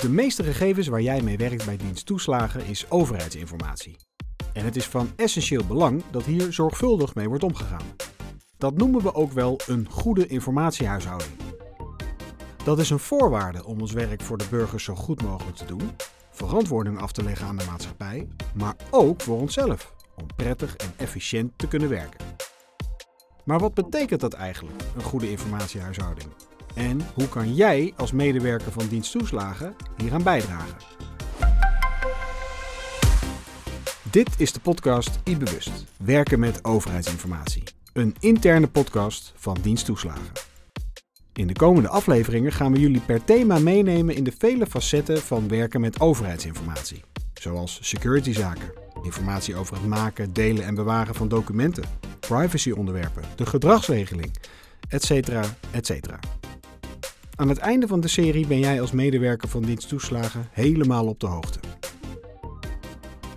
De meeste gegevens waar jij mee werkt bij diensttoeslagen is overheidsinformatie. En het is van essentieel belang dat hier zorgvuldig mee wordt omgegaan. Dat noemen we ook wel een goede informatiehuishouding. Dat is een voorwaarde om ons werk voor de burgers zo goed mogelijk te doen, verantwoording af te leggen aan de maatschappij, maar ook voor onszelf, om prettig en efficiënt te kunnen werken. Maar wat betekent dat eigenlijk, een goede informatiehuishouding? En hoe kan jij als medewerker van diensttoeslagen hieraan bijdragen? Dit is de podcast iBewust, werken met overheidsinformatie. Een interne podcast van diensttoeslagen. In de komende afleveringen gaan we jullie per thema meenemen in de vele facetten van werken met overheidsinformatie. Zoals securityzaken, informatie over het maken, delen en bewaren van documenten, privacyonderwerpen, de gedragsregeling, etc. etc. Aan het einde van de serie ben jij als medewerker van diensttoeslagen helemaal op de hoogte.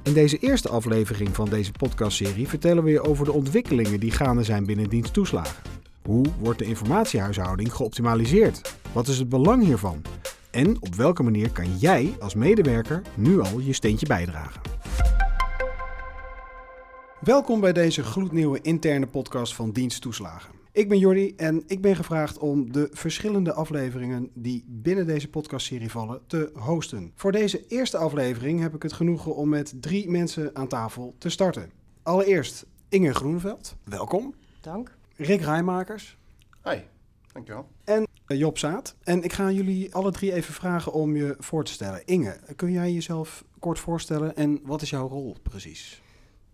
In deze eerste aflevering van deze podcastserie vertellen we je over de ontwikkelingen die gaande zijn binnen diensttoeslagen. Hoe wordt de informatiehuishouding geoptimaliseerd? Wat is het belang hiervan? En op welke manier kan jij als medewerker nu al je steentje bijdragen? Welkom bij deze gloednieuwe interne podcast van Diensttoeslagen. Ik ben Jordi en ik ben gevraagd om de verschillende afleveringen die binnen deze podcastserie vallen te hosten. Voor deze eerste aflevering heb ik het genoegen om met drie mensen aan tafel te starten. Allereerst Inge Groeneveld, welkom. Dank. Rick Rijmakers Hi, dankjewel. en Job Zaat. En ik ga jullie alle drie even vragen om je voor te stellen. Inge, kun jij jezelf kort voorstellen en wat is jouw rol precies?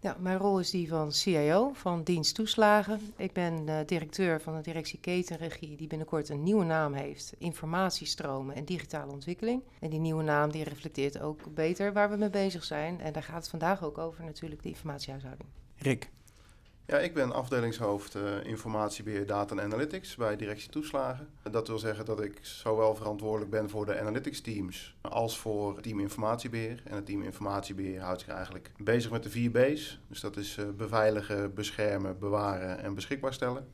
Ja, mijn rol is die van CIO van diensttoeslagen. Ik ben eh, directeur van de directie Ketenregie, die binnenkort een nieuwe naam heeft: Informatiestromen en Digitale Ontwikkeling. En die nieuwe naam die reflecteert ook beter waar we mee bezig zijn. En daar gaat het vandaag ook over, natuurlijk, de informatiehuishouding. Rick. Ja, ik ben afdelingshoofd eh, informatiebeheer data en analytics bij directie toeslagen. Dat wil zeggen dat ik zowel verantwoordelijk ben voor de analytics teams als voor het team informatiebeheer. En het team informatiebeheer houdt zich eigenlijk bezig met de vier B's. Dus dat is eh, beveiligen, beschermen, bewaren en beschikbaar stellen.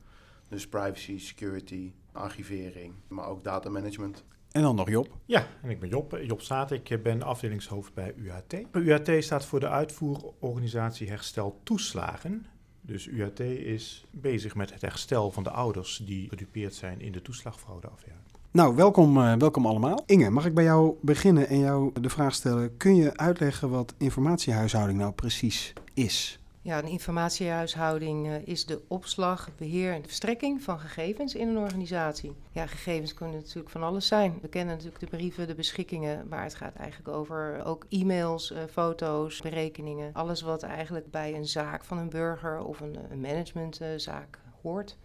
Dus privacy, security, archivering, maar ook data management. En dan nog Job. Ja, en ik ben Job, Job Staat. Ik ben afdelingshoofd bij UHT. UHT staat voor de uitvoerorganisatie Herstel Toeslagen. Dus UHT is bezig met het herstel van de ouders die gedupeerd zijn in de toeslagfraudeaffaire. Nou, welkom, eh, welkom allemaal. Inge, mag ik bij jou beginnen en jou de vraag stellen: kun je uitleggen wat informatiehuishouding nou precies is? Ja, een informatiehuishouding eh, is de opslag, beheer en verstrekking van gegevens in een organisatie. Ja, gegevens kunnen natuurlijk van alles zijn. We kennen natuurlijk de brieven, de beschikkingen, maar het gaat eigenlijk over ook e-mails, eh, foto's, berekeningen. Alles wat eigenlijk bij een zaak van een burger of een managementzaak hoort.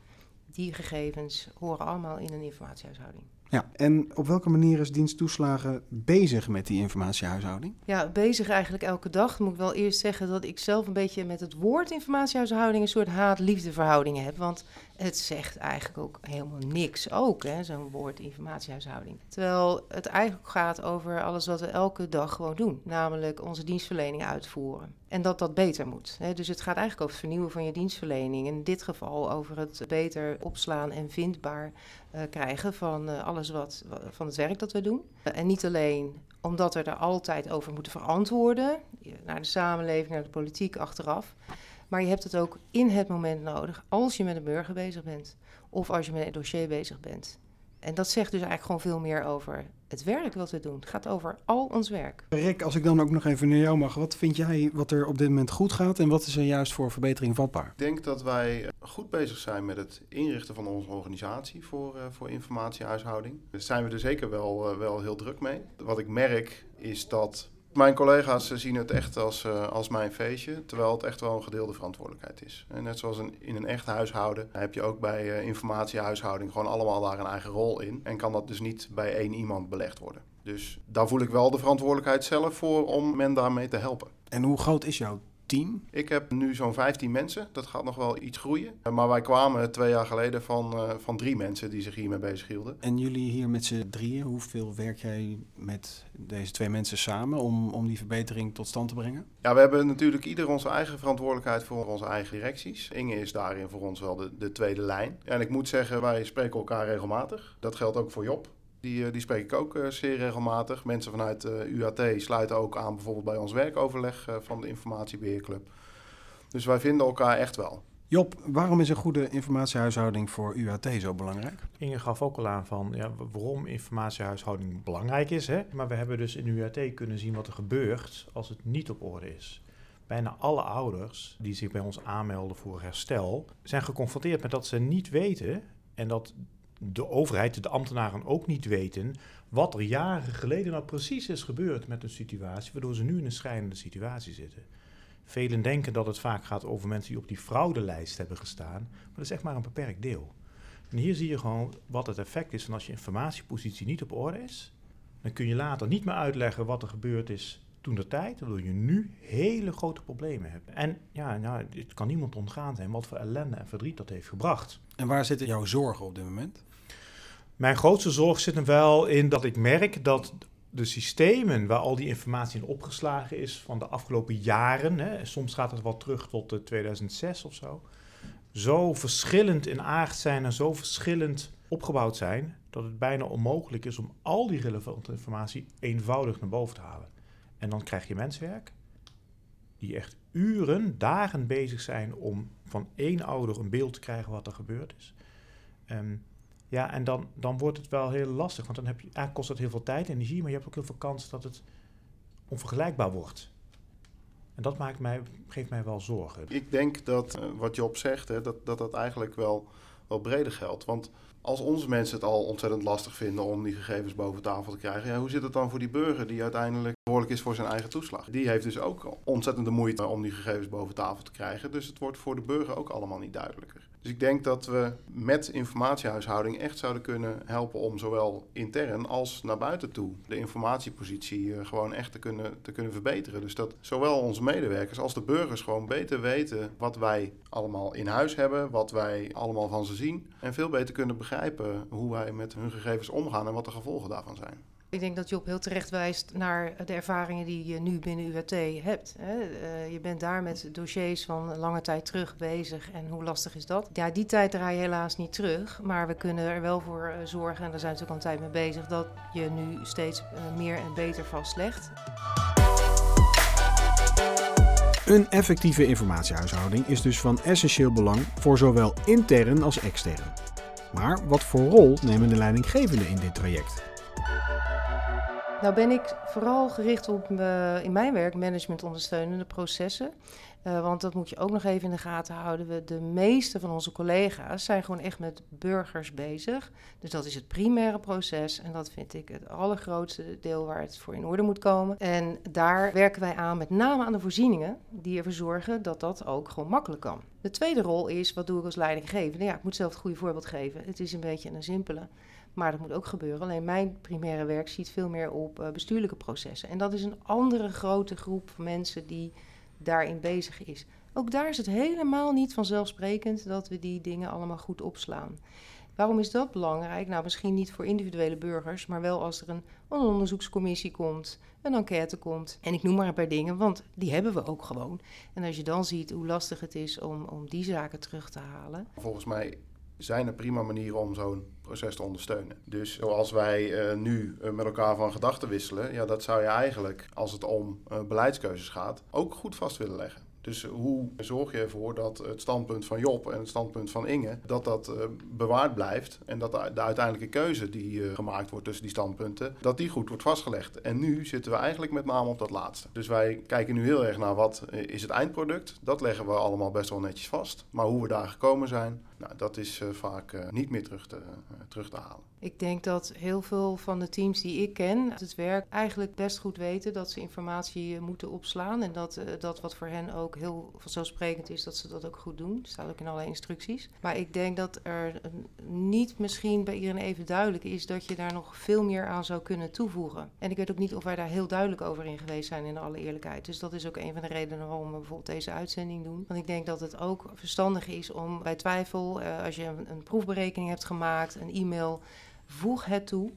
Die gegevens horen allemaal in een informatiehuishouding. Ja, en op welke manier is diensttoeslagen bezig met die informatiehuishouding? Ja, bezig eigenlijk elke dag. Moet ik wel eerst zeggen dat ik zelf een beetje met het woord informatiehuishouding een soort haat-liefde verhouding heb. Want het zegt eigenlijk ook helemaal niks ook, hè, zo'n woord informatiehuishouding. Terwijl het eigenlijk gaat over alles wat we elke dag gewoon doen. Namelijk onze dienstverlening uitvoeren. En dat dat beter moet. Hè. Dus het gaat eigenlijk over het vernieuwen van je dienstverlening. In dit geval over het beter opslaan en vindbaar uh, krijgen van uh, alles wat, van het werk dat we doen. Uh, en niet alleen omdat we er altijd over moeten verantwoorden, naar de samenleving, naar de politiek achteraf. Maar je hebt het ook in het moment nodig als je met een burger bezig bent. Of als je met een dossier bezig bent. En dat zegt dus eigenlijk gewoon veel meer over het werk wat we doen. Het gaat over al ons werk. Rick, als ik dan ook nog even naar jou mag. Wat vind jij wat er op dit moment goed gaat en wat is er juist voor verbetering vatbaar? Ik denk dat wij goed bezig zijn met het inrichten van onze organisatie voor, uh, voor informatiehuishouding. Daar zijn we er zeker wel, uh, wel heel druk mee. Wat ik merk is dat mijn collega's zien het echt als, uh, als mijn feestje, terwijl het echt wel een gedeelde verantwoordelijkheid is. En net zoals in een echt huishouden heb je ook bij uh, informatiehuishouding gewoon allemaal daar een eigen rol in. En kan dat dus niet bij één iemand belegd worden. Dus daar voel ik wel de verantwoordelijkheid zelf voor om men daarmee te helpen. En hoe groot is jouw team? Ik heb nu zo'n 15 mensen. Dat gaat nog wel iets groeien. Maar wij kwamen twee jaar geleden van, uh, van drie mensen die zich hiermee bezighielden. En jullie hier met z'n drieën, hoeveel werk jij met deze twee mensen samen om, om die verbetering tot stand te brengen? Ja, we hebben natuurlijk ieder onze eigen verantwoordelijkheid voor onze eigen directies. Inge is daarin voor ons wel de, de tweede lijn. En ik moet zeggen, wij spreken elkaar regelmatig. Dat geldt ook voor Job. Die, die spreek ik ook zeer regelmatig. Mensen vanuit UAT sluiten ook aan bijvoorbeeld bij ons werkoverleg van de informatiebeheerclub. Dus wij vinden elkaar echt wel. Job, waarom is een goede informatiehuishouding voor UAT zo belangrijk? Inge gaf ook al aan van ja, waarom informatiehuishouding belangrijk is. Hè? Maar we hebben dus in UAT kunnen zien wat er gebeurt als het niet op orde is. Bijna alle ouders die zich bij ons aanmelden voor herstel, zijn geconfronteerd met dat ze niet weten en dat de overheid, de ambtenaren ook niet weten wat er jaren geleden nou precies is gebeurd met een situatie, waardoor ze nu in een schrijnende situatie zitten. Velen denken dat het vaak gaat over mensen die op die fraudelijst hebben gestaan, maar dat is echt maar een beperkt deel. En hier zie je gewoon wat het effect is van als je informatiepositie niet op orde is. Dan kun je later niet meer uitleggen wat er gebeurd is toen de tijd, waardoor je nu hele grote problemen hebt. En ja, nou, het kan niemand ontgaan zijn wat voor ellende en verdriet dat heeft gebracht. En waar zitten jouw zorgen op dit moment? Mijn grootste zorg zit hem wel in dat ik merk dat de systemen waar al die informatie in opgeslagen is van de afgelopen jaren, hè, soms gaat het wel terug tot 2006 of zo, zo verschillend in aard zijn en zo verschillend opgebouwd zijn, dat het bijna onmogelijk is om al die relevante informatie eenvoudig naar boven te halen. En dan krijg je menswerk die echt uren, dagen bezig zijn om van één ouder een beeld te krijgen wat er gebeurd is. Um, ja, en dan, dan wordt het wel heel lastig, want dan heb je, eigenlijk kost het heel veel tijd en energie, maar je hebt ook heel veel kans dat het onvergelijkbaar wordt. En dat maakt mij, geeft mij wel zorgen. Ik denk dat uh, wat Job zegt, hè, dat, dat dat eigenlijk wel, wel breder geldt. Want als onze mensen het al ontzettend lastig vinden om die gegevens boven tafel te krijgen, hoe zit het dan voor die burger die uiteindelijk verantwoordelijk is voor zijn eigen toeslag? Die heeft dus ook ontzettende moeite om die gegevens boven tafel te krijgen. Dus het wordt voor de burger ook allemaal niet duidelijker. Dus ik denk dat we met informatiehuishouding echt zouden kunnen helpen om zowel intern als naar buiten toe de informatiepositie eh, gewoon echt te kunnen, te kunnen verbeteren. Dus dat zowel onze medewerkers als de burgers gewoon beter weten wat wij allemaal in huis hebben, wat wij allemaal van ze zien. En veel beter kunnen begrijpen hoe wij met hun gegevens omgaan en wat de gevolgen daarvan zijn. Ik denk dat Job heel terecht wijst naar de ervaringen die je nu binnen UAT hebt. Uh, je bent daar met dossiers van lange tijd terug bezig en hoe lastig is dat? Ja, die tijd draai je helaas niet terug, maar we kunnen er wel voor eh, zorgen, en daar zijn we natuurlijk al een tijd mee bezig, dat je nu steeds eh, meer en beter vastlegt. Een effectieve informatiehuishouding is dus van essentieel belang voor zowel intern als extern. Maar wat voor rol nemen de leidinggevenden in dit traject? Nou ben ik vooral gericht op uh, in mijn werk management ondersteunende processen. Uh, want dat moet je ook nog even in de gaten houden. We, de meeste van onze collega's zijn gewoon echt met burgers bezig. Dus dat is het primaire proces. En dat vind ik het allergrootste deel waar het voor in orde moet komen. En daar werken wij aan met name aan de voorzieningen die ervoor zorgen dat dat ook gewoon makkelijk kan. De tweede rol is, wat doe ik als leidinggevende? Ja, ik moet zelf het goede voorbeeld geven. Het is een beetje een simpele. Maar dat moet ook gebeuren. Alleen mijn primaire werk ziet veel meer op uh, bestuurlijke processen. En dat is een andere grote groep mensen die daarin bezig is. Ook daar is het helemaal niet vanzelfsprekend dat we die dingen allemaal goed opslaan. Waarom is dat belangrijk? Nou, misschien niet voor individuele burgers, maar wel als er een, onderzoekscommissie komt, een enquête komt. En ik noem maar een paar dingen, want die hebben we ook gewoon. En als je dan ziet hoe lastig het is om, om die zaken terug te halen. Volgens mij zijn er prima manieren om zo'n proces te ondersteunen. Dus zoals wij uh, nu uh, met elkaar van gedachten wisselen, ja, dat zou je eigenlijk, als het om uh, beleidskeuzes gaat, ook goed vast willen leggen. Dus hoe zorg je ervoor dat het standpunt van Job en het standpunt van Inge, dat dat bewaard blijft en dat de, de uiteindelijke keuze die gemaakt wordt tussen die standpunten, dat die goed wordt vastgelegd. En nu zitten we eigenlijk met name op dat laatste. Dus wij kijken nu heel erg naar wat is het eindproduct. Dat leggen we allemaal best wel netjes vast. Maar hoe we daar gekomen zijn, nou, dat is uh, vaak niet meer terug te, terug te halen. Ik denk dat heel veel van de teams die ik ken, het werk eigenlijk best goed weten dat ze informatie moeten opslaan. En dat, dat wat voor hen ook heel vanzelfsprekend is, dat ze dat ook goed doen. Dat staat ook in alle instructies. Maar ik denk dat er niet misschien bij iedereen even duidelijk is dat je daar nog veel meer aan zou kunnen toevoegen. En ik weet ook niet of wij daar heel duidelijk over in geweest zijn, in alle eerlijkheid. Dus dat is ook een van de redenen waarom we bijvoorbeeld deze uitzending doen. Want ik denk dat het ook verstandig is om bij twijfel, uh, als je een, een proefberekening hebt gemaakt, een e-mail voeg het toe.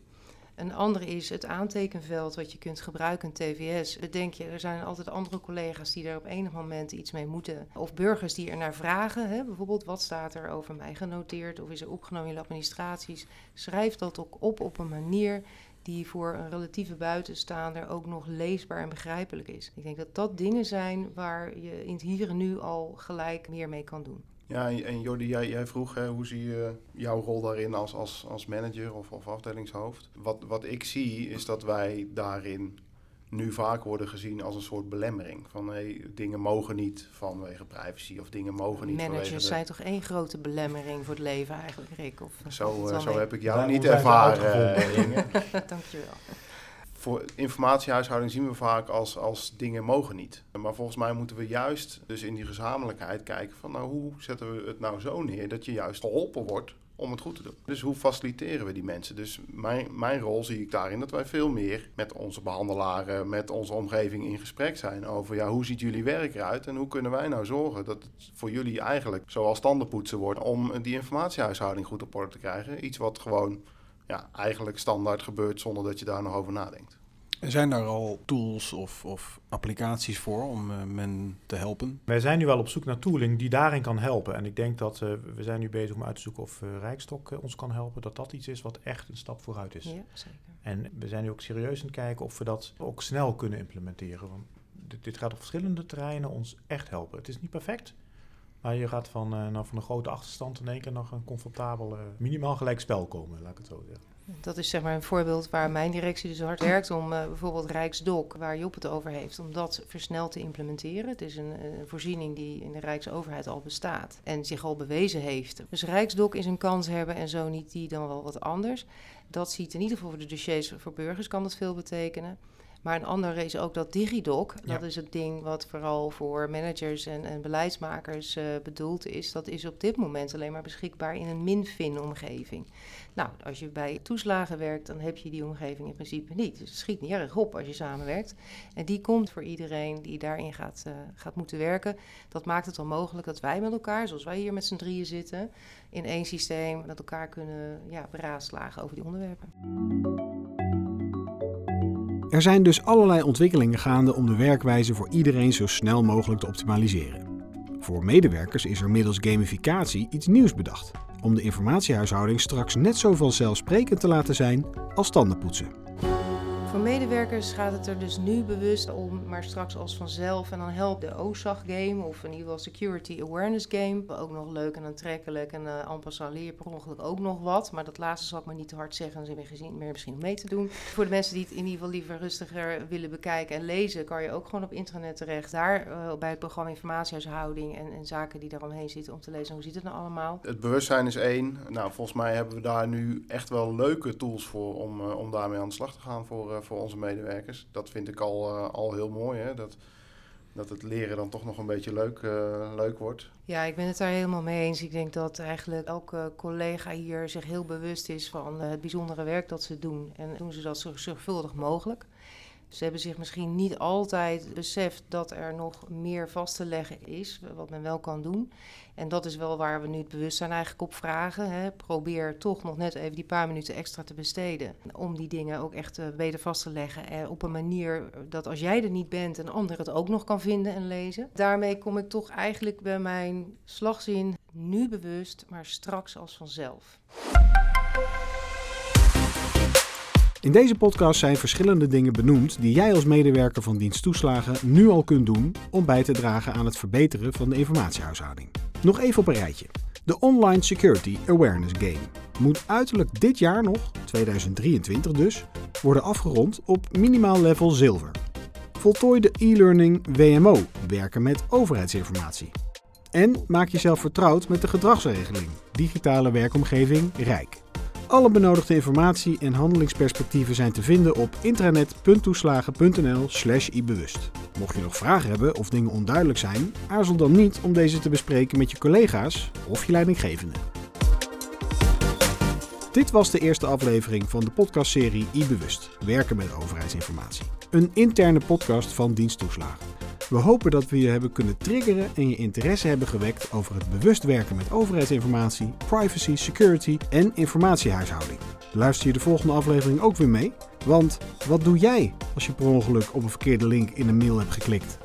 Een andere is het aantekenveld wat je kunt gebruiken, een TVS. Bedenk je, er zijn altijd andere collega's die daar op enig moment iets mee moeten. Of burgers die er naar vragen. Hè? Bijvoorbeeld, wat staat er over mij genoteerd? Of is er opgenomen in de administraties? Schrijf dat ook op op een manier die voor een relatieve buitenstaander ook nog leesbaar en begrijpelijk is. Ik denk dat dat dingen zijn waar je in het hier en nu al gelijk meer mee kan doen. Ja, en Jordi, jij, jij vroeg hè, hoe zie je jouw rol daarin als, als, als manager of, of afdelingshoofd? Wat, wat ik zie is dat wij daarin nu vaak worden gezien als een soort belemmering. Van hey, dingen mogen niet vanwege privacy of dingen mogen niet Managers vanwege... zijn toch één grote belemmering voor het leven eigenlijk, Rick? Of, Zo, eh, zo mee? heb ik jou niet ervaren. Dankjewel. Voor informatiehuishouding zien we vaak als, als dingen mogen niet. Maar volgens mij moeten we juist dus in die gezamenlijkheid kijken van nou hoe zetten we het nou zo neer dat je juist geholpen wordt om het goed te doen. Dus hoe faciliteren we die mensen? Dus mijn, mijn rol zie ik daarin dat wij veel meer met onze behandelaren, met onze omgeving in gesprek zijn over ja, hoe ziet jullie werk eruit en hoe kunnen wij nou zorgen dat het voor jullie eigenlijk zoals standaardpoetsen wordt om die informatiehuishouding goed op orde te krijgen. Iets wat gewoon ja, eigenlijk standaard gebeurt zonder dat je daar nog over nadenkt. Zijn daar al tools of, of applicaties voor om eh, men te helpen? Wij zijn nu wel op zoek naar tooling die daarin kan helpen. En ik denk dat eh, we zijn nu bezig om uit te zoeken of eh, Rijkstok ons kan helpen. Dat dat iets is wat echt een stap vooruit is. Ja, zeker. En we zijn nu ook serieus aan het kijken of we dat ook snel kunnen implementeren. Want dit, dit gaat op verschillende terreinen ons echt helpen. Het is niet perfect, maar je gaat van, eh, nou, van een grote achterstand in één keer nog een comfortabel, eh, minimaal gelijk spel komen, laat ik het zo zeggen. Dat is zeg maar een voorbeeld waar mijn directie dus hard werkt om eh, bijvoorbeeld Rijksdok, waar Job het over heeft, om dat versneld te implementeren. Het is een, een voorziening die in de Rijksoverheid al bestaat en zich al bewezen heeft. Dus Rijksdok is een kans hebben en zo niet die dan wel wat anders. Dat ziet in ieder geval voor de dossiers voor burgers kan dat veel betekenen. Maar een andere is ook dat DigiDoc. Dat Ja. is het ding wat vooral voor managers en, en beleidsmakers eh, bedoeld is. Dat is op dit moment alleen maar beschikbaar in een min-fin-omgeving. Nou, als je bij toeslagen werkt, dan heb je die omgeving in principe niet. Dus het schiet niet erg op als je samenwerkt. En die komt voor iedereen die daarin gaat, eh, gaat moeten werken. Dat maakt het dan mogelijk dat wij met elkaar, zoals wij hier met z'n drieën zitten, in één systeem met elkaar kunnen ja, beraadslagen over die onderwerpen. Er zijn dus allerlei ontwikkelingen gaande om de werkwijze voor iedereen zo snel mogelijk te optimaliseren. Voor medewerkers is er middels gamificatie iets nieuws bedacht. Om de informatiehuishouding straks net zo vanzelfsprekend te laten zijn als tandenpoetsen. Voor medewerkers gaat het er dus nu bewust om, maar straks als vanzelf. En dan helpt de OSAG-game, of in ieder geval Security Awareness Game, ook nog leuk en aantrekkelijk. En uh, en passant leer je per ongeluk ook nog wat. Maar dat laatste zal ik maar niet te hard zeggen, dan zijn we gezien meer misschien om mee te doen. Voor de mensen die het in ieder geval liever rustiger willen bekijken en lezen, kan je ook gewoon op internet terecht. Daar uh, bij het programma Informatiehuishouding en, en zaken die daaromheen zitten om te lezen. Hoe ziet het nou allemaal? Het bewustzijn is één. Nou, volgens mij hebben we daar nu echt wel leuke tools voor om, uh, om daarmee aan de slag te gaan voor, uh, voor onze medewerkers. Dat vind ik al, uh, al heel mooi. Hè? Dat, dat het leren dan toch nog een beetje leuk, uh, leuk wordt. Ja, ik ben het daar helemaal mee eens. Ik denk dat eigenlijk elke collega hier zich heel bewust is van het bijzondere werk dat ze doen. En doen ze dat zo zorgvuldig mogelijk. Ze hebben zich misschien niet altijd beseft dat er nog meer vast te leggen is, wat men wel kan doen. En dat is wel waar we nu het bewustzijn eigenlijk op vragen. Hè. Probeer toch nog net even die paar minuten extra te besteden. Om die dingen ook echt uh, beter vast te leggen. En op een manier dat als jij er niet bent, een ander het ook nog kan vinden en lezen. Daarmee kom ik toch eigenlijk bij mijn slagzin nu bewust, maar straks als vanzelf. In deze podcast zijn verschillende dingen benoemd die jij als medewerker van dienst toeslagen nu al kunt doen om bij te dragen aan het verbeteren van de informatiehuishouding. Nog even op een rijtje. De Online Security Awareness Game moet uiterlijk dit jaar nog, 2023 dus, worden afgerond op minimaal level zilver. Voltooi de e-learning WMO, werken met overheidsinformatie. En maak jezelf vertrouwd met de gedragsregeling, digitale werkomgeving RIJK. Alle benodigde informatie en handelingsperspectieven zijn te vinden op intranet.toeslagen.nl/slash ibewust. Mocht je nog vragen hebben of dingen onduidelijk zijn, aarzel dan niet om deze te bespreken met je collega's of je leidinggevende. Dit was de eerste aflevering van de podcastserie iBewust, werken met overheidsinformatie. Een interne podcast van Diensttoeslagen. We hopen dat we je hebben kunnen triggeren en je interesse hebben gewekt over het bewust werken met overheidsinformatie, privacy, security en informatiehuishouding. Luister je de volgende aflevering ook weer mee? Want wat doe jij als je per ongeluk op een verkeerde link in een mail hebt geklikt?